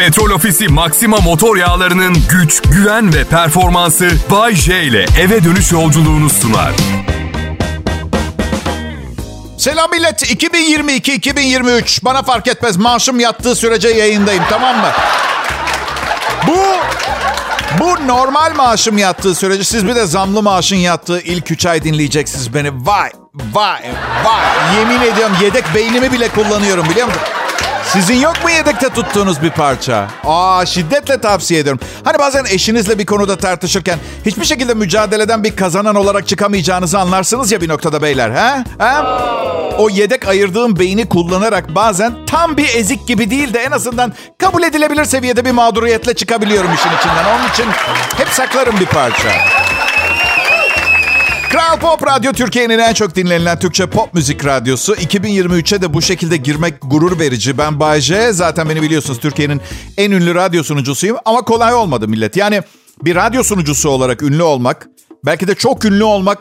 Petrol Ofisi Maxima motor yağlarının güç, güven ve performansı Bay J ile eve dönüş yolculuğunu sunar. Selam millet. 2022-2023. Bana fark etmez. Maaşım yattığı sürece yayındayım. Tamam mı? Bu bu normal maaşım yattığı sürece siz bir de zamlı maaşın yattığı ilk 3 ay dinleyeceksiniz beni. Vay, vay, vay. Yemin ediyorum yedek beynimi bile kullanıyorum biliyor musun? Sizin yok mu yedekte tuttuğunuz bir parça? Aa şiddetle tavsiye ediyorum. Hani bazen eşinizle bir konuda tartışırken hiçbir şekilde mücadeleden bir kazanan olarak çıkamayacağınızı anlarsınız ya bir noktada beyler. Ha? Ha? O yedek ayırdığım beyni kullanarak bazen tam bir ezik gibi değil de en azından kabul edilebilir seviyede bir mağduriyetle çıkabiliyorum işin içinden. Onun için hep saklarım bir parça. Pop Radyo Türkiye'nin en çok dinlenilen Türkçe pop müzik radyosu. 2023'e de bu şekilde girmek gurur verici. Ben Bayce. Zaten beni biliyorsunuz Türkiye'nin en ünlü radyo sunucusuyum. Ama kolay olmadı millet. Yani bir radyo sunucusu olarak ünlü olmak, belki de çok ünlü olmak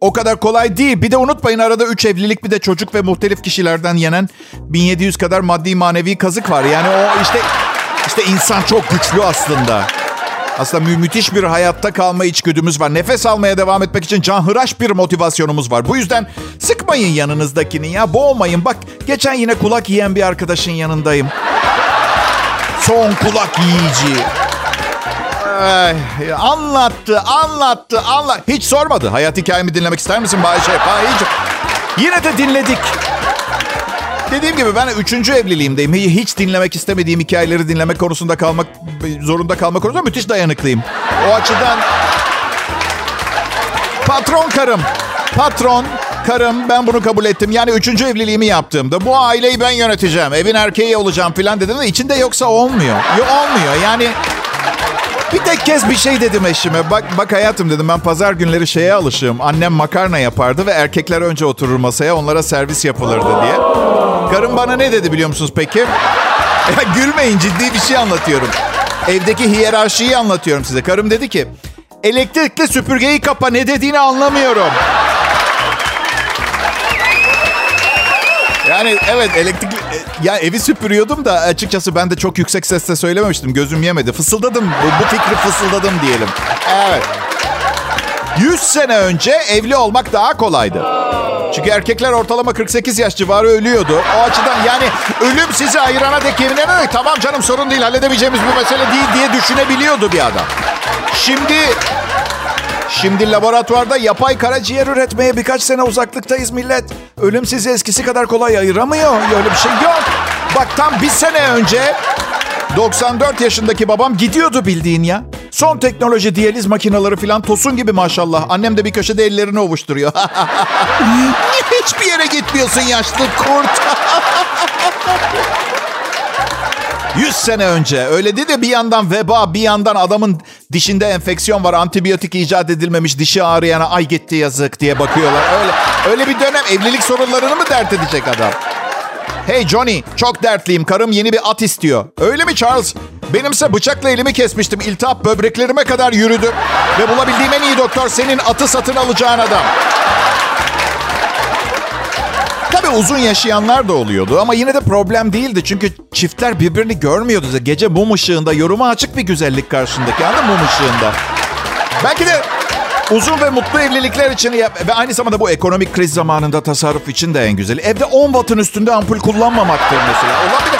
o kadar kolay değil. Bir de unutmayın arada 3 evlilik bir de çocuk ve muhtelif kişilerden yenen 1700 kadar maddi manevi kazık var. Yani o işte işte insan çok güçlü aslında. Aslında mü- müthiş bir hayatta kalma içgüdümüz var. Nefes almaya devam etmek için canhıraş bir motivasyonumuz var. Bu yüzden sıkmayın yanınızdakini ya. Boğmayın. Bak geçen yine kulak yiyen bir arkadaşın yanındayım. Son kulak yiyici. Ay, anlattı, anlattı, anla. Hiç sormadı. Hayat hikayemi dinlemek ister misin Bayşe? Hiç. Yine de dinledik. Dediğim gibi ben üçüncü evliliğimdeyim. Hiç dinlemek istemediğim hikayeleri dinlemek konusunda kalmak zorunda kalmak konusunda müthiş dayanıklıyım. O açıdan patron karım. Patron karım ben bunu kabul ettim. Yani üçüncü evliliğimi yaptığımda bu aileyi ben yöneteceğim. Evin erkeği olacağım falan dedim de içinde yoksa olmuyor. Yo, olmuyor yani bir tek kez bir şey dedim eşime. Bak bak hayatım dedim ben pazar günleri şeye alışığım. Annem makarna yapardı ve erkekler önce oturur masaya onlara servis yapılırdı diye. Karım bana ne dedi biliyor musunuz peki? Ya gülmeyin ciddi bir şey anlatıyorum. Evdeki hiyerarşiyi anlatıyorum size. Karım dedi ki elektrikli süpürgeyi kapa ne dediğini anlamıyorum. Yani evet elektrikli... e, Ya evi süpürüyordum da açıkçası ben de çok yüksek sesle söylememiştim. Gözüm yemedi. Fısıldadım. Bu, bu fikri fısıldadım diyelim. Evet. 100 sene önce evli olmak daha kolaydı. Çünkü erkekler ortalama 48 yaş civarı ölüyordu. O açıdan yani ölüm sizi ayırana dek yemin ederek tamam canım sorun değil halledebileceğimiz bir mesele değil diye düşünebiliyordu bir adam. Şimdi Şimdi laboratuvarda yapay karaciğer üretmeye birkaç sene uzaklıktayız millet. Ölüm sizi eskisi kadar kolay ayıramıyor. Öyle bir şey yok. Bak tam bir sene önce 94 yaşındaki babam gidiyordu bildiğin ya. Son teknoloji diyaliz makineleri falan tosun gibi maşallah. Annem de bir köşede ellerini ovuşturuyor. Hiçbir yere gitmiyorsun yaşlı kurt. 100 sene önce öyle de bir yandan veba bir yandan adamın dişinde enfeksiyon var antibiyotik icat edilmemiş dişi ağrıyana ay gitti yazık diye bakıyorlar. Öyle öyle bir dönem evlilik sorunlarını mı dert edecek adam? Hey Johnny çok dertliyim karım yeni bir at istiyor. Öyle mi Charles? Benimse bıçakla elimi kesmiştim. İltihap böbreklerime kadar yürüdü. Ve bulabildiğim en iyi doktor senin atı satın alacağın adam. Tabii uzun yaşayanlar da oluyordu ama yine de problem değildi. Çünkü çiftler birbirini görmüyordu. Gece mum ışığında yoruma açık bir güzellik karşındaki mı mum ışığında? Belki de uzun ve mutlu evlilikler için ve aynı zamanda bu ekonomik kriz zamanında tasarruf için de en güzeli. Evde 10 wattın üstünde ampul kullanmamaktır mesela. Olabilir.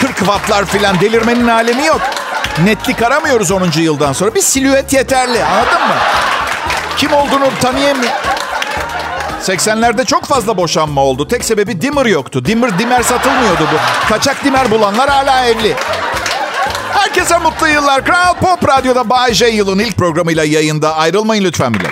40 wattlar filan delirmenin alemi yok. Netlik aramıyoruz 10. yıldan sonra. Bir silüet yeterli anladın mı? Kim olduğunu tanıyamıyor. 80'lerde çok fazla boşanma oldu. Tek sebebi dimmer yoktu. Dimmer dimmer satılmıyordu bu. Kaçak dimmer bulanlar hala evli. Herkese mutlu yıllar. Kral Pop Radyo'da Bay J yılın ilk programıyla yayında. Ayrılmayın lütfen bile.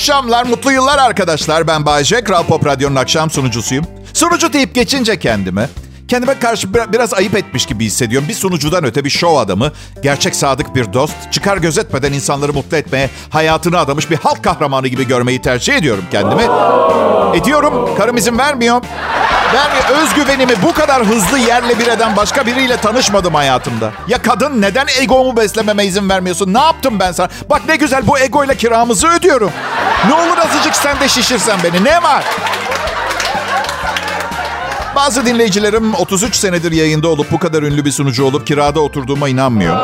Akşamlar, mutlu yıllar arkadaşlar. Ben Bay J, Kral Pop Radyo'nun akşam sunucusuyum. Sunucu deyip geçince kendime, kendime karşı bir- biraz ayıp etmiş gibi hissediyorum. Bir sunucudan öte bir şov adamı, gerçek sadık bir dost, çıkar gözetmeden insanları mutlu etmeye hayatını adamış bir halk kahramanı gibi görmeyi tercih ediyorum kendimi. Ediyorum. Karım izin vermiyor. Ben özgüvenimi bu kadar hızlı yerle bir eden başka biriyle tanışmadım hayatımda. Ya kadın neden egomu beslememe izin vermiyorsun? Ne yaptım ben sana? Bak ne güzel bu egoyla kiramızı ödüyorum. Ne olur azıcık sen de şişirsen beni. Ne var? Bazı dinleyicilerim 33 senedir yayında olup bu kadar ünlü bir sunucu olup kirada oturduğuma inanmıyor.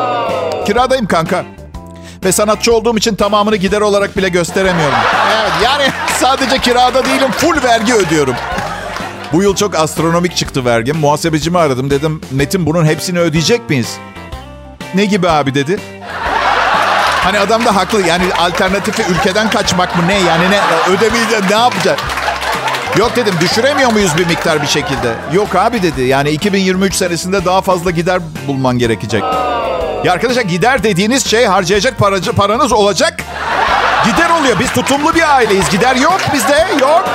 Kiradayım kanka. Ve sanatçı olduğum için tamamını gider olarak bile gösteremiyorum. Evet yani sadece kirada değilim full vergi ödüyorum. Bu yıl çok astronomik çıktı vergim. Muhasebecimi aradım dedim Metin bunun hepsini ödeyecek miyiz? Ne gibi abi dedi. Hani adam da haklı yani alternatifi ülkeden kaçmak mı ne yani ne ödemeyeceğim ne yapacak? Yok dedim düşüremiyor muyuz bir miktar bir şekilde? Yok abi dedi yani 2023 senesinde daha fazla gider bulman gerekecek. Ya arkadaşlar gider dediğiniz şey harcayacak paracı, paranız olacak. Gider oluyor. Biz tutumlu bir aileyiz. Gider yok bizde. Yok.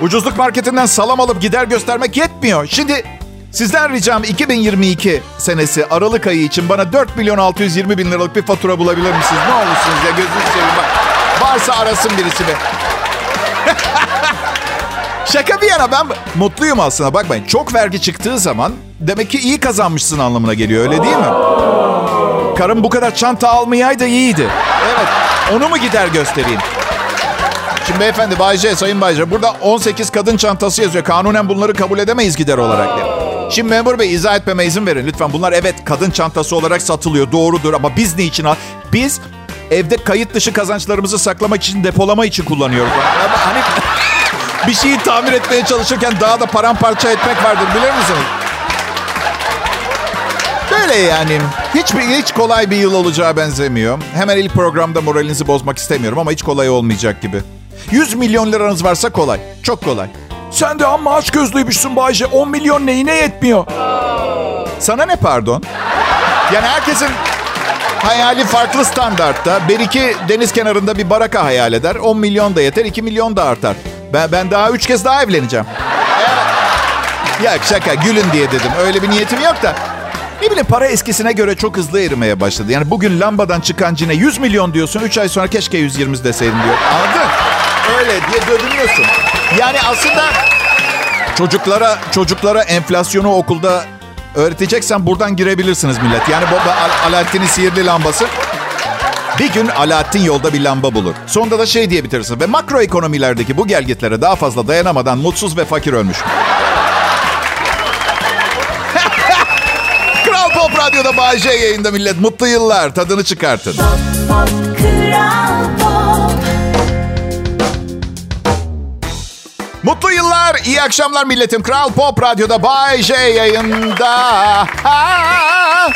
Ucuzluk marketinden salam alıp gider göstermek yetmiyor. Şimdi sizden ricam 2022 senesi Aralık ayı için bana 4 milyon 620 bin liralık bir fatura bulabilir misiniz? Ne olursunuz ya gözünüzü seveyim bak. Varsa arasın birisi be. Şaka bir yana ben mutluyum aslında bakmayın. Çok vergi çıktığı zaman demek ki iyi kazanmışsın anlamına geliyor öyle değil mi? Karım bu kadar çanta almayaydı iyiydi. Evet onu mu gider göstereyim? Şimdi beyefendi Bayce, Sayın Bayce burada 18 kadın çantası yazıyor. Kanunen bunları kabul edemeyiz gider olarak diye. Şimdi memur bey izah etmeme izin verin lütfen. Bunlar evet kadın çantası olarak satılıyor doğrudur ama biz ne için al? Biz evde kayıt dışı kazançlarımızı saklamak için depolama için kullanıyoruz. Ama hani bir şeyi tamir etmeye çalışırken daha da paramparça etmek vardır bilir misiniz? Böyle yani. Hiç, hiç kolay bir yıl olacağı benzemiyor. Hemen ilk programda moralinizi bozmak istemiyorum ama hiç kolay olmayacak gibi. 100 milyon liranız varsa kolay. Çok kolay. Sen de amma aç gözlüymüşsün Bayce. 10 milyon neyine yetmiyor? Sana ne pardon? Yani herkesin hayali farklı standartta. Bir iki deniz kenarında bir baraka hayal eder. 10 milyon da yeter, 2 milyon da artar. Ben, ben daha üç kez daha evleneceğim. Ya şaka gülün diye dedim. Öyle bir niyetim yok da. Ne bileyim para eskisine göre çok hızlı erimeye başladı. Yani bugün lambadan çıkan cine 100 milyon diyorsun. 3 ay sonra keşke 120 deseydin diyor. Anladın? Öyle diye dövünüyorsun. Yani aslında çocuklara çocuklara enflasyonu okulda öğreteceksen buradan girebilirsiniz millet. Yani bu Al- Alaaddin'in sihirli lambası. Bir gün Alaaddin yolda bir lamba bulur. Sonunda da şey diye bitirsin. Ve makro ekonomilerdeki bu gelgitlere daha fazla dayanamadan mutsuz ve fakir ölmüş. Kral Pop Radyo'da Bağcay yayında millet. Mutlu yıllar. Tadını çıkartın. Pop, pop, Kral Pop. Mutlu yıllar, iyi akşamlar milletim. Kral Pop Radyo'da Bay J yayında. Ha!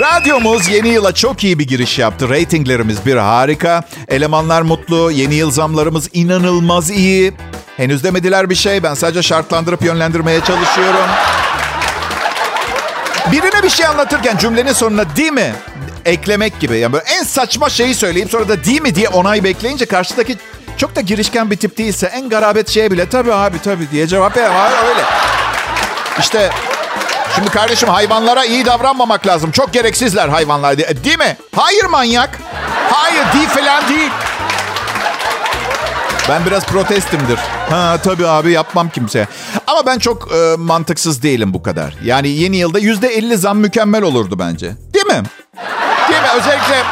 Radyomuz yeni yıla çok iyi bir giriş yaptı. Ratinglerimiz bir harika. Elemanlar mutlu. Yeni yıl zamlarımız inanılmaz iyi. Henüz demediler bir şey. Ben sadece şartlandırıp yönlendirmeye çalışıyorum. Birine bir şey anlatırken cümlenin sonuna değil mi? Eklemek gibi. Yani böyle en saçma şeyi söyleyip sonra da değil mi diye onay bekleyince karşıdaki çok da girişken bir tip değilse en garabet şeye bile tabii abi tabii diye cevap ver. Öyle. İşte şimdi kardeşim hayvanlara iyi davranmamak lazım. Çok gereksizler hayvanlar Değil mi? Hayır manyak. Hayır değil falan değil. Ben biraz protestimdir. Ha tabii abi yapmam kimseye. Ama ben çok e, mantıksız değilim bu kadar. Yani yeni yılda yüzde elli zam mükemmel olurdu bence. Değil mi? Değil mi? Özellikle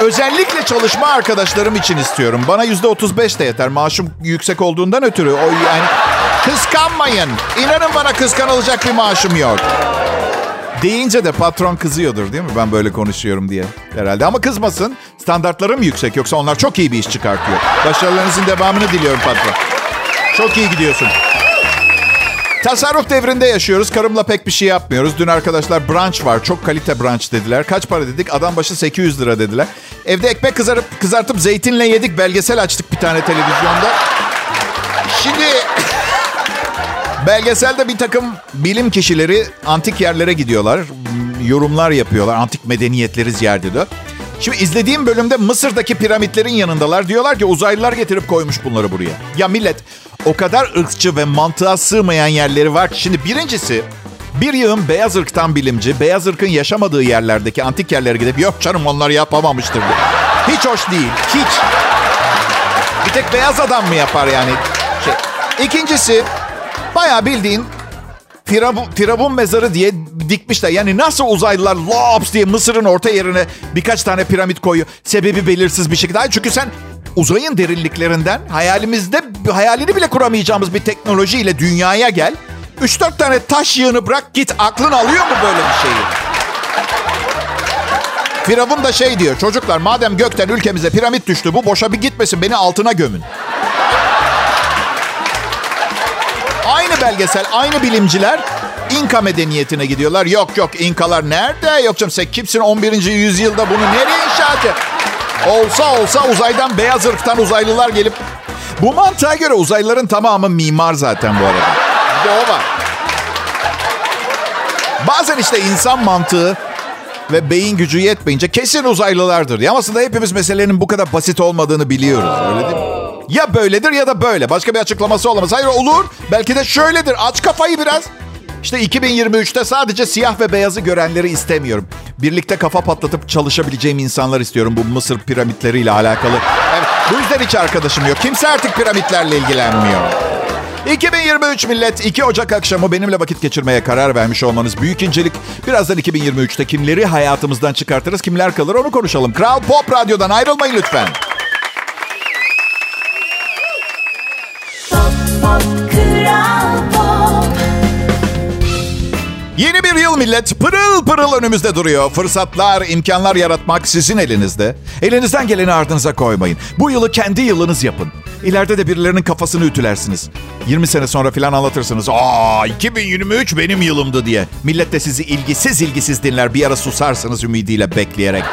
özellikle çalışma arkadaşlarım için istiyorum. Bana yüzde otuz beş de yeter. Maaşım yüksek olduğundan ötürü. O yani kıskanmayın. İnanın bana kıskanılacak bir maaşım yok. Deyince de patron kızıyordur değil mi? Ben böyle konuşuyorum diye herhalde. Ama kızmasın. Standartlarım yüksek. Yoksa onlar çok iyi bir iş çıkartıyor. Başarılarınızın devamını diliyorum patron. Çok iyi gidiyorsun. Tasarruf devrinde yaşıyoruz. Karımla pek bir şey yapmıyoruz. Dün arkadaşlar brunch var. Çok kalite brunch dediler. Kaç para dedik? Adam başı 800 lira dediler. Evde ekmek kızarıp kızartıp zeytinle yedik. Belgesel açtık bir tane televizyonda. Şimdi belgeselde bir takım bilim kişileri antik yerlere gidiyorlar. Yorumlar yapıyorlar. Antik medeniyetleri ziyaret ediyor. Şimdi izlediğim bölümde Mısır'daki piramitlerin yanındalar. Diyorlar ki uzaylılar getirip koymuş bunları buraya. Ya millet o kadar ırkçı ve mantığa sığmayan yerleri var ki. Şimdi birincisi bir yığın beyaz ırktan bilimci, beyaz ırkın yaşamadığı yerlerdeki antik yerlere gidip yok canım onlar yapamamıştır. Hiç hoş değil, hiç. bir tek beyaz adam mı yapar yani? Şey. İkincisi bayağı bildiğin Firavun, Firavun mezarı diye dikmişler. Yani nasıl uzaylılar lops diye Mısır'ın orta yerine birkaç tane piramit koyuyor. Sebebi belirsiz bir şekilde. Çünkü sen uzayın derinliklerinden hayalimizde hayalini bile kuramayacağımız bir teknolojiyle dünyaya gel. 3-4 tane taş yığını bırak git. Aklın alıyor mu böyle bir şeyi? Firavun da şey diyor. Çocuklar madem gökten ülkemize piramit düştü bu boşa bir gitmesin beni altına gömün. Aynı belgesel, aynı bilimciler İnka medeniyetine gidiyorlar. Yok yok İnkalar nerede? Yok canım sen kimsin 11. yüzyılda bunu nereye inşa edeceksin? Olsa olsa uzaydan beyaz ırktan uzaylılar gelip... Bu mantığa göre uzaylıların tamamı mimar zaten bu arada. Bir de o var. Bazen işte insan mantığı ve beyin gücü yetmeyince kesin uzaylılardır. Ya aslında hepimiz meselenin bu kadar basit olmadığını biliyoruz. Öyle değil mi? Ya böyledir ya da böyle. Başka bir açıklaması olamaz. Hayır olur. Belki de şöyledir. Aç kafayı biraz. İşte 2023'te sadece siyah ve beyazı görenleri istemiyorum. Birlikte kafa patlatıp çalışabileceğim insanlar istiyorum bu Mısır piramitleriyle alakalı. Evet, bu yüzden hiç arkadaşım yok. Kimse artık piramitlerle ilgilenmiyor. 2023 millet 2 Ocak akşamı benimle vakit geçirmeye karar vermiş olmanız büyük incelik. Birazdan 2023'te kimleri hayatımızdan çıkartırız, kimler kalır onu konuşalım. Kral Pop Radyo'dan ayrılmayın lütfen. Yeni bir yıl millet pırıl pırıl önümüzde duruyor. Fırsatlar, imkanlar yaratmak sizin elinizde. Elinizden geleni ardınıza koymayın. Bu yılı kendi yılınız yapın. İleride de birilerinin kafasını ütülersiniz. 20 sene sonra filan anlatırsınız. Aa 2023 benim yılımdı diye. Millet de sizi ilgisiz ilgisiz dinler. Bir ara susarsınız ümidiyle bekleyerek.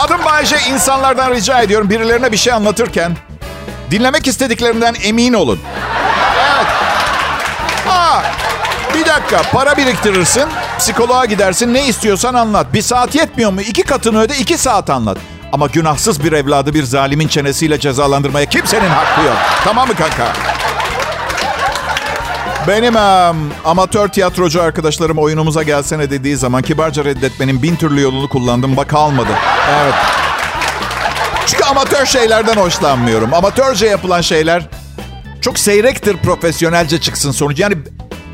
Adım Bayece. insanlardan rica ediyorum birilerine bir şey anlatırken dinlemek istediklerinden emin olun. Dakika para biriktirirsin, psikoloğa gidersin ne istiyorsan anlat. Bir saat yetmiyor mu? İki katını öde iki saat anlat. Ama günahsız bir evladı bir zalimin çenesiyle cezalandırmaya kimsenin hakkı yok. Tamam mı kanka? Benim em, amatör tiyatrocu arkadaşlarım oyunumuza gelsene dediği zaman kibarca reddetmenin bin türlü yolunu kullandım. Bak almadı. Evet. Çünkü amatör şeylerden hoşlanmıyorum. Amatörce yapılan şeyler çok seyrektir profesyonelce çıksın sonuç. Yani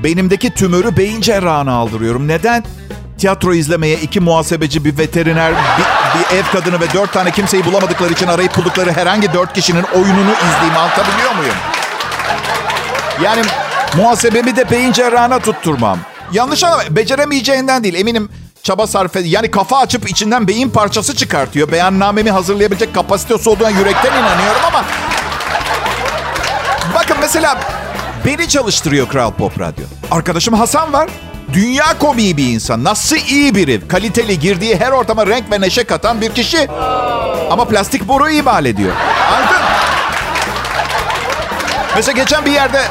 beynimdeki tümörü beyin cerrahına aldırıyorum. Neden? Tiyatro izlemeye iki muhasebeci, bir veteriner, bir, bir ev kadını ve dört tane kimseyi bulamadıkları için arayıp buldukları herhangi dört kişinin oyununu izleyeyim. Anlatabiliyor muyum? Yani muhasebemi de beyin cerrahına tutturmam. Yanlış anlama. Beceremeyeceğinden değil. Eminim çaba sarf ed- Yani kafa açıp içinden beyin parçası çıkartıyor. Beyannamemi hazırlayabilecek kapasitesi olduğuna yürekten inanıyorum ama... Bakın mesela beni çalıştırıyor Kral Pop Radyo. Arkadaşım Hasan var. Dünya komiği bir insan. Nasıl iyi biri. Kaliteli girdiği her ortama renk ve neşe katan bir kişi. Ama plastik boru imal ediyor. Anladın? Mesela geçen bir yerde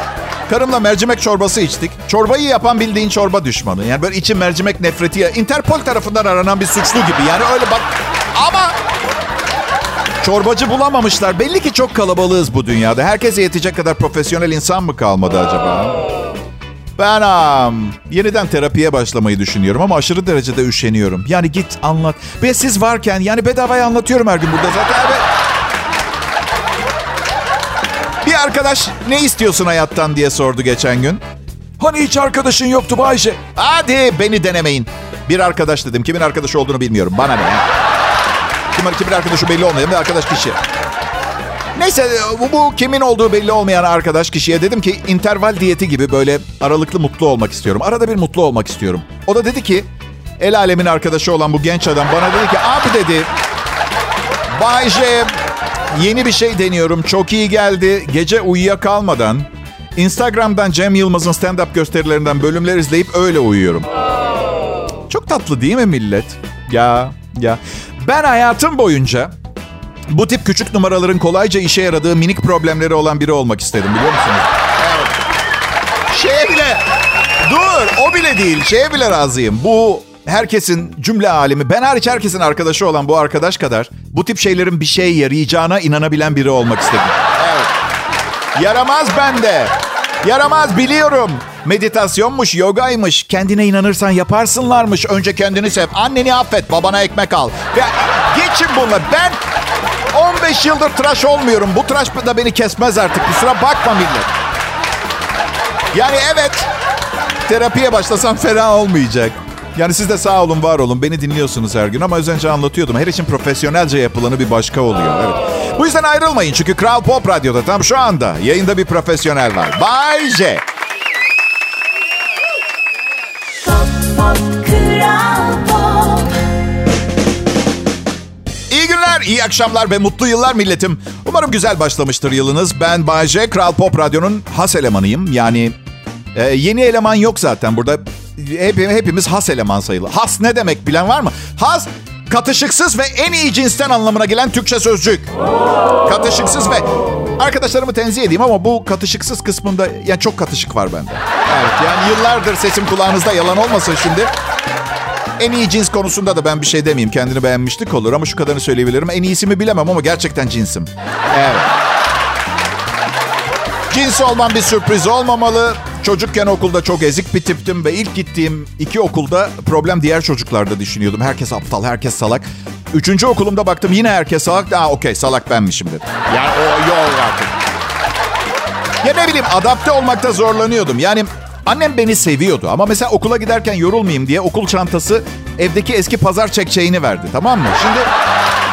karımla mercimek çorbası içtik. Çorbayı yapan bildiğin çorba düşmanı. Yani böyle içi mercimek nefreti. Interpol tarafından aranan bir suçlu gibi. Yani öyle bak. Ama çorbacı bulamamışlar. Belli ki çok kalabalığız bu dünyada. Herkese yetecek kadar profesyonel insan mı kalmadı acaba? Ben am, yeniden terapiye başlamayı düşünüyorum ama aşırı derecede üşeniyorum. Yani git anlat. Ve siz varken yani bedavaya anlatıyorum her gün burada zaten. Evet. Bir arkadaş ne istiyorsun hayattan diye sordu geçen gün. Hani hiç arkadaşın yoktu Bayce? Hadi beni denemeyin. Bir arkadaş dedim. Kimin arkadaşı olduğunu bilmiyorum. Bana ne? Kim, kimin arkadaşı belli olmayan bir arkadaş kişi. Neyse bu, bu kimin olduğu belli olmayan arkadaş kişiye dedim ki interval diyeti gibi böyle aralıklı mutlu olmak istiyorum. Arada bir mutlu olmak istiyorum. O da dedi ki el alemin arkadaşı olan bu genç adam bana dedi ki abi dedi Bay yeni bir şey deniyorum çok iyi geldi. Gece uyuyakalmadan Instagram'dan Cem Yılmaz'ın stand-up gösterilerinden bölümler izleyip öyle uyuyorum. Çok tatlı değil mi millet? Ya ya. Ben hayatım boyunca bu tip küçük numaraların kolayca işe yaradığı minik problemleri olan biri olmak istedim biliyor musunuz? Evet. Şeye bile... Dur o bile değil. Şeye bile razıyım. Bu herkesin cümle alemi, ben hariç herkesin arkadaşı olan bu arkadaş kadar bu tip şeylerin bir şeye yarayacağına inanabilen biri olmak istedim. Evet. Yaramaz bende. Yaramaz biliyorum. Meditasyonmuş, yogaymış. Kendine inanırsan yaparsınlarmış. Önce kendini sev. Anneni affet, babana ekmek al. Ve geçin bunlar. Ben 15 yıldır tıraş olmuyorum. Bu tıraş da beni kesmez artık. Kusura bakma millet. Yani evet terapiye başlasam fena olmayacak. Yani siz de sağ olun, var olun. Beni dinliyorsunuz her gün ama az önce anlatıyordum. Her için profesyonelce yapılanı bir başka oluyor. Evet. Bu yüzden ayrılmayın çünkü Kral Pop Radyo'da tam şu anda yayında bir profesyonel var. Bay J. İyi akşamlar ve mutlu yıllar milletim. Umarım güzel başlamıştır yılınız. Ben Bay J, Kral Pop Radyo'nun has elemanıyım. Yani e, yeni eleman yok zaten burada. Hep, hepimiz has eleman sayılı. Has ne demek bilen var mı? Has katışıksız ve en iyi cinsten anlamına gelen Türkçe sözcük. Katışıksız ve arkadaşlarımı tenzih edeyim ama bu katışıksız kısmında yani çok katışık var bende. Evet yani yıllardır sesim kulağınızda yalan olmasın şimdi. En iyi cins konusunda da ben bir şey demeyeyim. Kendini beğenmişlik olur ama şu kadarını söyleyebilirim. En iyisini bilemem ama gerçekten cinsim. Evet. Cins olmam bir sürpriz olmamalı. Çocukken okulda çok ezik bir tiptim ve ilk gittiğim iki okulda problem diğer çocuklarda düşünüyordum. Herkes aptal, herkes salak. Üçüncü okulumda baktım yine herkes salak. Aa okey salak benmişim dedim. Yani o yol artık. Ya ne bileyim adapte olmakta zorlanıyordum. Yani annem beni seviyordu ama mesela okula giderken yorulmayayım diye okul çantası evdeki eski pazar çekçeğini verdi tamam mı? Şimdi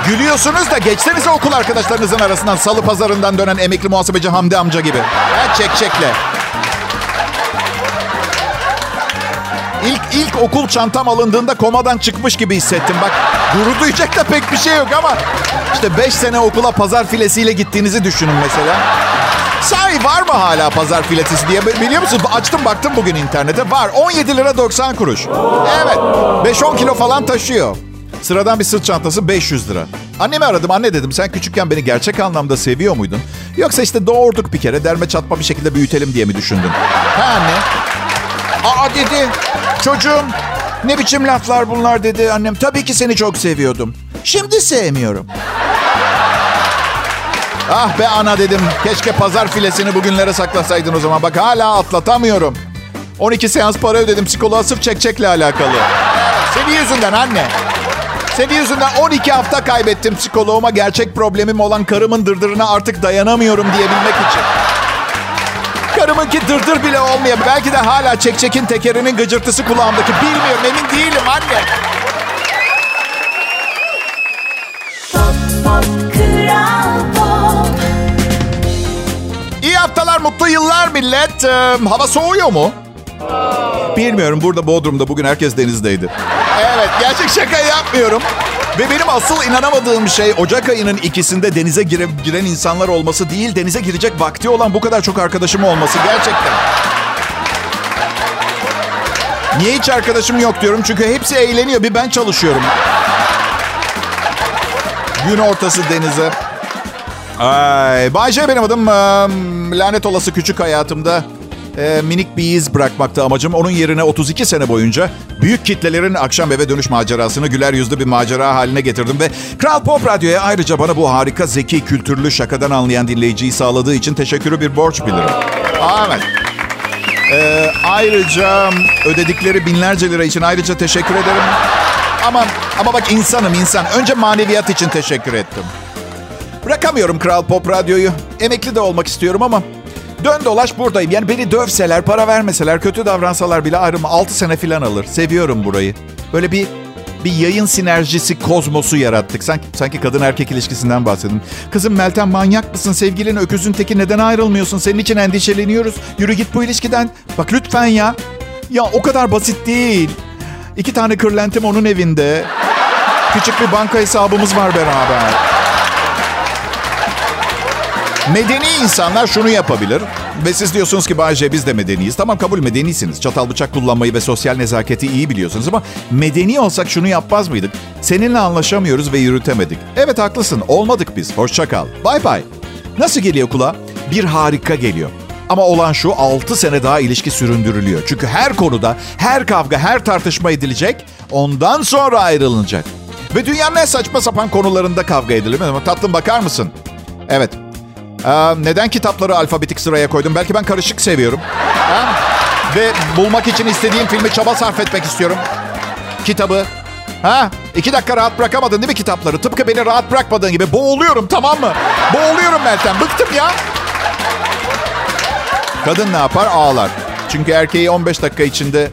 gülüyorsunuz da geçsenize okul arkadaşlarınızın arasından salı pazarından dönen emekli muhasebeci Hamdi amca gibi. Ha, çekçekle. İlk, ilk okul çantam alındığında komadan çıkmış gibi hissettim. Bak gurur duyacak da pek bir şey yok ama işte 5 sene okula pazar filesiyle gittiğinizi düşünün mesela. Sahi var mı hala pazar filetisi diye biliyor musunuz? Açtım baktım bugün internete. Var 17 lira 90 kuruş. Evet 5-10 kilo falan taşıyor. Sıradan bir sırt çantası 500 lira. Annemi aradım. Anne dedim sen küçükken beni gerçek anlamda seviyor muydun? Yoksa işte doğurduk bir kere derme çatma bir şekilde büyütelim diye mi düşündün? Ha anne. Aa dedi. Çocuğum ne biçim laflar bunlar dedi annem. Tabii ki seni çok seviyordum. Şimdi sevmiyorum. Ah be ana dedim. Keşke pazar filesini bugünlere saklasaydın o zaman. Bak hala atlatamıyorum. 12 seans para ödedim psikoloğa sırf çekçekle alakalı. Senin yüzünden anne. Senin yüzünden 12 hafta kaybettim psikoloğuma. Gerçek problemim olan karımın dırdırına artık dayanamıyorum diyebilmek için. Karımınki dırdır bile olmuyor. Belki de hala çekçekin tekerinin gıcırtısı kulağımdaki. Bilmiyorum emin değilim anne. Mutlu yıllar millet. Ee, hava soğuyor mu? Bilmiyorum. Burada Bodrum'da bugün herkes denizdeydi. Evet, gerçek şaka yapmıyorum. Ve benim asıl inanamadığım şey Ocak ayının ikisinde denize gire, giren insanlar olması değil, denize girecek vakti olan bu kadar çok arkadaşım olması gerçekten. Niye hiç arkadaşım yok diyorum? Çünkü hepsi eğleniyor. Bir ben çalışıyorum. Gün ortası denize. Ay, Bayce benim adım. Lanet olası küçük hayatımda minik bir iz bırakmakta amacım. Onun yerine 32 sene boyunca büyük kitlelerin akşam eve dönüş macerasını güler yüzlü bir macera haline getirdim. Ve Kral Pop Radyo'ya ayrıca bana bu harika, zeki, kültürlü, şakadan anlayan dinleyiciyi sağladığı için teşekkürü bir borç bilirim. Evet. Ee, ayrıca ödedikleri binlerce lira için ayrıca teşekkür ederim. Ama ama bak insanım insan. Önce maneviyat için teşekkür ettim. Bırakamıyorum Kral Pop Radyo'yu. Emekli de olmak istiyorum ama dön dolaş buradayım. Yani beni dövseler, para vermeseler, kötü davransalar bile ayrım 6 sene falan alır. Seviyorum burayı. Böyle bir bir yayın sinerjisi kozmosu yarattık. Sanki, sanki kadın erkek ilişkisinden bahsedin. Kızım Meltem manyak mısın? Sevgilin öküzün teki neden ayrılmıyorsun? Senin için endişeleniyoruz. Yürü git bu ilişkiden. Bak lütfen ya. Ya o kadar basit değil. İki tane kırlentim onun evinde. Küçük bir banka hesabımız var beraber. Medeni insanlar şunu yapabilir. Ve siz diyorsunuz ki Bayce biz de medeniyiz. Tamam kabul medenisiniz. Çatal bıçak kullanmayı ve sosyal nezaketi iyi biliyorsunuz ama medeni olsak şunu yapmaz mıydık? Seninle anlaşamıyoruz ve yürütemedik. Evet haklısın olmadık biz. Hoşça kal. Bay bay. Nasıl geliyor kulağa? Bir harika geliyor. Ama olan şu 6 sene daha ilişki süründürülüyor. Çünkü her konuda, her kavga, her tartışma edilecek. Ondan sonra ayrılınacak. Ve dünyanın en saçma sapan konularında kavga edilir. Tatlım bakar mısın? Evet. Aa, neden kitapları alfabetik sıraya koydum? Belki ben karışık seviyorum. Ha? Ve bulmak için istediğim filmi çaba sarf etmek istiyorum. Kitabı. Ha? İki dakika rahat bırakamadın değil mi kitapları? Tıpkı beni rahat bırakmadığın gibi. Boğuluyorum tamam mı? Boğuluyorum Meltem. Bıktım ya. Kadın ne yapar? Ağlar. Çünkü erkeği 15 dakika içinde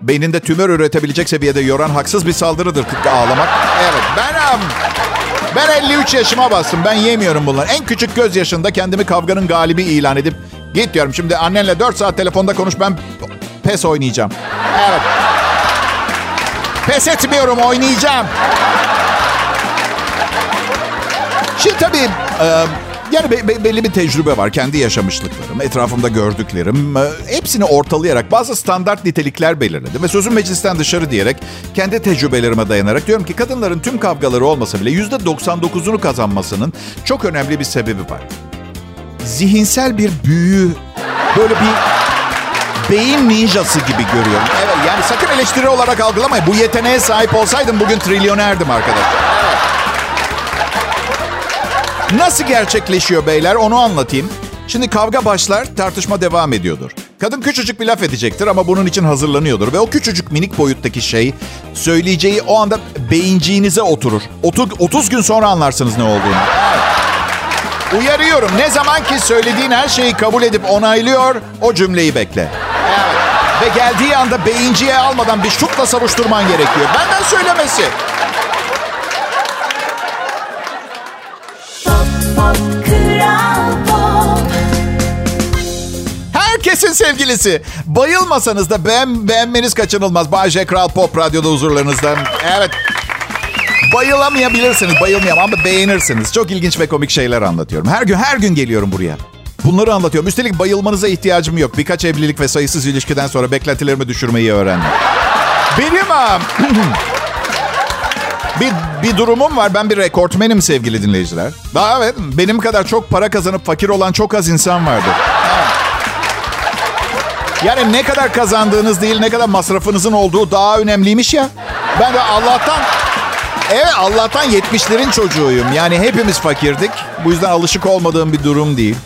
beyninde tümör üretebilecek seviyede yoran haksız bir saldırıdır ağlamak. Evet benim. Ben 53 yaşıma bastım. Ben yemiyorum bunları. En küçük göz yaşında kendimi kavganın galibi ilan edip git diyorum. Şimdi annenle 4 saat telefonda konuş ben pes oynayacağım. Evet. Pes etmiyorum oynayacağım. Şimdi tabii yani be- be- belli bir tecrübe var. Kendi yaşamışlıklarım, etrafımda gördüklerim. e, hepsini ortalayarak bazı standart nitelikler belirledim. Ve sözüm meclisten dışarı diyerek kendi tecrübelerime dayanarak diyorum ki kadınların tüm kavgaları olmasa bile %99'unu kazanmasının çok önemli bir sebebi var. Zihinsel bir büyü, böyle bir beyin ninjası gibi görüyorum. Evet yani sakın eleştiri olarak algılamayın. Bu yeteneğe sahip olsaydım bugün trilyonerdim arkadaşlar. Nasıl gerçekleşiyor beyler onu anlatayım. Şimdi kavga başlar, tartışma devam ediyordur. Kadın küçücük bir laf edecektir ama bunun için hazırlanıyordur. Ve o küçücük minik boyuttaki şey söyleyeceği o anda beyinciğinize oturur. 30, 30 gün sonra anlarsınız ne olduğunu. Uyarıyorum ne zaman ki söylediğin her şeyi kabul edip onaylıyor o cümleyi bekle. Evet. Ve geldiği anda beyinciye almadan bir şutla savuşturman gerekiyor. Benden söylemesi. Herkesin sevgilisi. Bayılmasanız da beğen, beğenmeniz kaçınılmaz. Bay J. Kral Pop Radyo'da huzurlarınızda. Evet. Bayılamayabilirsiniz, bayılmayam ama beğenirsiniz. Çok ilginç ve komik şeyler anlatıyorum. Her gün her gün geliyorum buraya. Bunları anlatıyorum. Üstelik bayılmanıza ihtiyacım yok. Birkaç evlilik ve sayısız ilişkiden sonra beklentilerimi düşürmeyi öğrendim. Benim am, bir, bir durumum var. Ben bir rekortmenim sevgili dinleyiciler. Daha evet, benim kadar çok para kazanıp fakir olan çok az insan vardır. Yani ne kadar kazandığınız değil, ne kadar masrafınızın olduğu daha önemliymiş ya. Ben de Allah'tan, evet Allah'tan 70'lerin çocuğuyum. Yani hepimiz fakirdik. Bu yüzden alışık olmadığım bir durum değil.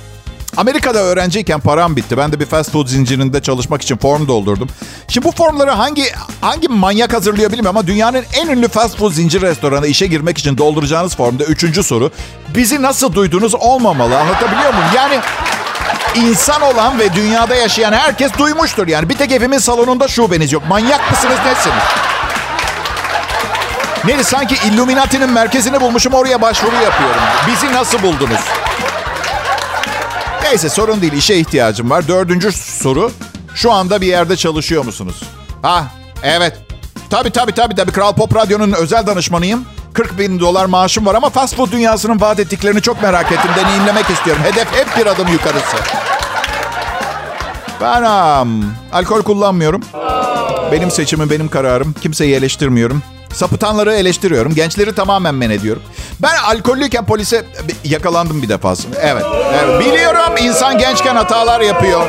Amerika'da öğrenciyken param bitti. Ben de bir fast food zincirinde çalışmak için form doldurdum. Şimdi bu formları hangi hangi manyak hazırlıyor bilmiyorum ama dünyanın en ünlü fast food zincir restoranı işe girmek için dolduracağınız formda üçüncü soru. Bizi nasıl duydunuz olmamalı anlatabiliyor muyum? Yani insan olan ve dünyada yaşayan herkes duymuştur. Yani bir tek evimin salonunda şubeniz yok. Manyak mısınız nesiniz? Neyse sanki Illuminati'nin merkezini bulmuşum oraya başvuru yapıyorum. Bizi nasıl buldunuz? Neyse sorun değil işe ihtiyacım var. Dördüncü soru. Şu anda bir yerde çalışıyor musunuz? Ha evet. Tabii tabii tabii tabii. Kral Pop Radyo'nun özel danışmanıyım. 40 bin dolar maaşım var ama fast food dünyasının vaat ettiklerini çok merak ettim. Deneyimlemek istiyorum. Hedef hep bir adım yukarısı. Ben am, alkol kullanmıyorum. Benim seçimim, benim kararım. Kimseyi eleştirmiyorum. Sapıtanları eleştiriyorum. Gençleri tamamen men ediyorum. Ben alkollüyken polise yakalandım bir defasında. Evet, evet. Biliyorum insan gençken hatalar yapıyor.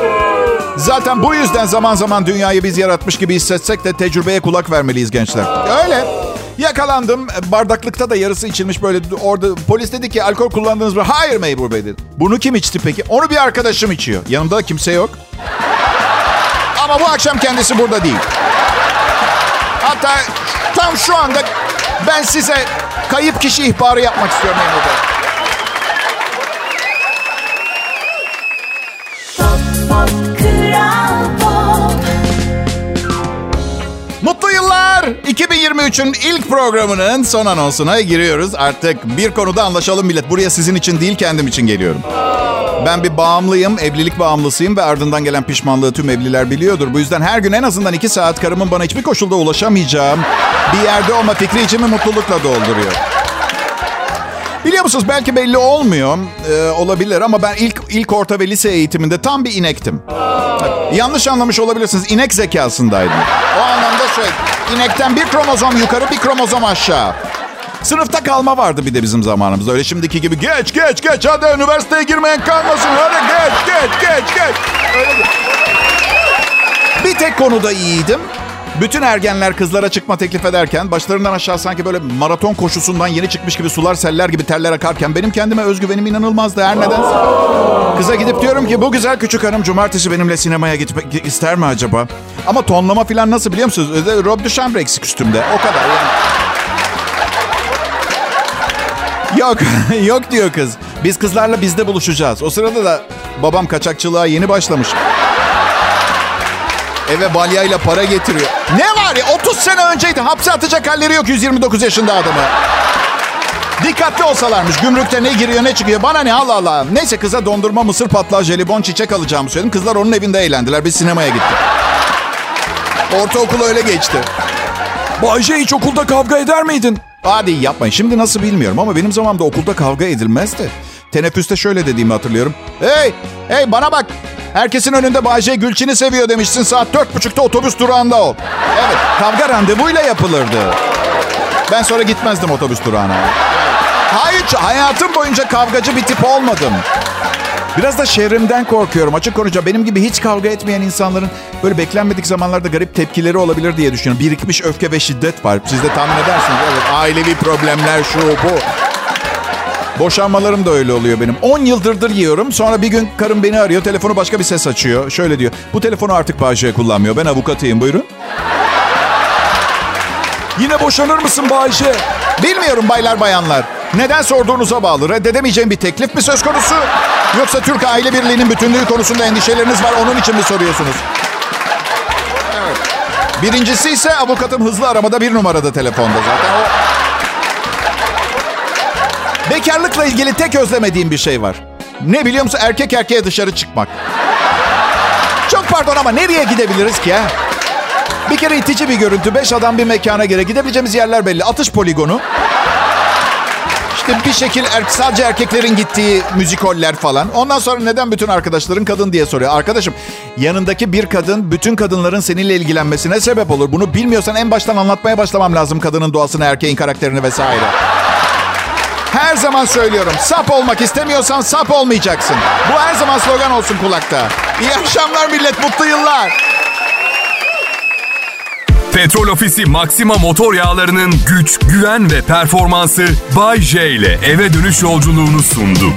Zaten bu yüzden zaman zaman dünyayı biz yaratmış gibi hissetsek de tecrübeye kulak vermeliyiz gençler. Öyle. Yakalandım. Bardaklıkta da yarısı içilmiş böyle orada. Polis dedi ki alkol kullandınız mı? Hayır memur bey dedi. Bunu kim içti peki? Onu bir arkadaşım içiyor. Yanımda kimse yok. Ama bu akşam kendisi burada değil. Hatta tam şu anda ben size kayıp kişi ihbarı yapmak istiyorum memur bey. Kral Pop Mutlu yıllar. 2023'ün ilk programının son anonsuna giriyoruz. Artık bir konuda anlaşalım millet. Buraya sizin için değil kendim için geliyorum. Ben bir bağımlıyım, evlilik bağımlısıyım ve ardından gelen pişmanlığı tüm evliler biliyordur. Bu yüzden her gün en azından iki saat karımın bana hiçbir koşulda ulaşamayacağım bir yerde olma fikri içimi mutlulukla dolduruyor. Biliyor musunuz belki belli olmuyor e, olabilir ama ben ilk ilk orta ve lise eğitiminde tam bir inektim. Yanlış anlamış olabilirsiniz. İnek zekasındaydım. O anlamda şey, inekten bir kromozom yukarı bir kromozom aşağı. Sınıfta kalma vardı bir de bizim zamanımızda. Öyle şimdiki gibi geç geç geç hadi üniversiteye girmeyen kalmasın. Hadi geç geç geç geç. Öyle değil. Bir tek konuda iyiydim. Bütün ergenler kızlara çıkma teklif ederken başlarından aşağı sanki böyle maraton koşusundan yeni çıkmış gibi sular seller gibi terler akarken benim kendime özgüvenim inanılmazdı her nedense. Kıza gidip diyorum ki bu güzel küçük hanım cumartesi benimle sinemaya gitmek ister mi acaba? Ama tonlama falan nasıl biliyor musunuz? Öyle Rob Duchamp eksik üstümde o kadar yani. Yok, yok diyor kız. Biz kızlarla bizde buluşacağız. O sırada da babam kaçakçılığa yeni başlamış. Eve balyayla para getiriyor. Ne var ya 30 sene önceydi. Hapse atacak halleri yok 129 yaşında adamı. Dikkatli olsalarmış. Gümrükte ne giriyor ne çıkıyor. Bana ne Allah Allah. Neyse kıza dondurma, mısır patlağı, jelibon, çiçek alacağımı söyledim. Kızlar onun evinde eğlendiler. Biz sinemaya gittik. Ortaokul öyle geçti. Bayce hiç okulda kavga eder miydin? Hadi yapmayın. Şimdi nasıl bilmiyorum ama benim zamanımda okulda kavga edilmezdi. Teneffüste şöyle dediğimi hatırlıyorum. Hey, hey bana bak. Herkesin önünde Bayce Gülçin'i seviyor demişsin. Saat dört buçukta otobüs durağında o. Evet, kavga randevuyla yapılırdı. Ben sonra gitmezdim otobüs durağına. Hayır, hayatım boyunca kavgacı bir tip olmadım. Biraz da şehrimden korkuyorum. Açık konuşacağım. Benim gibi hiç kavga etmeyen insanların böyle beklenmedik zamanlarda garip tepkileri olabilir diye düşünüyorum. Birikmiş öfke ve şiddet var. Siz de tahmin edersiniz. Evet, ailevi problemler şu bu. Boşanmalarım da öyle oluyor benim. 10 yıldırdır yiyorum. Sonra bir gün karım beni arıyor. Telefonu başka bir ses açıyor. Şöyle diyor. Bu telefonu artık Bahçe kullanmıyor. Ben avukatıyım. Buyurun. Yine boşanır mısın Bayce? Bilmiyorum baylar bayanlar. Neden sorduğunuza bağlı. Reddedemeyeceğim bir teklif mi söz konusu? Yoksa Türk aile birliğinin bütünlüğü konusunda endişeleriniz var. Onun için mi soruyorsunuz? Evet. Birincisi ise avukatım hızlı aramada bir numarada telefonda zaten. O... Bekarlıkla ilgili tek özlemediğim bir şey var. Ne biliyor musun? Erkek erkeğe dışarı çıkmak. Çok pardon ama nereye gidebiliriz ki ha? Bir kere itici bir görüntü. Beş adam bir mekana göre gidebileceğimiz yerler belli. Atış poligonu. İşte bir şekil er, sadece erkeklerin gittiği müzikoller falan. Ondan sonra neden bütün arkadaşların kadın diye soruyor. Arkadaşım yanındaki bir kadın bütün kadınların seninle ilgilenmesine sebep olur. Bunu bilmiyorsan en baştan anlatmaya başlamam lazım kadının doğasını, erkeğin karakterini vesaire. Her zaman söylüyorum. Sap olmak istemiyorsan sap olmayacaksın. Bu her zaman slogan olsun kulakta. İyi akşamlar millet, mutlu yıllar. Petrol Ofisi Maxima motor yağlarının güç, güven ve performansı Bay J ile eve dönüş yolculuğunu sundu.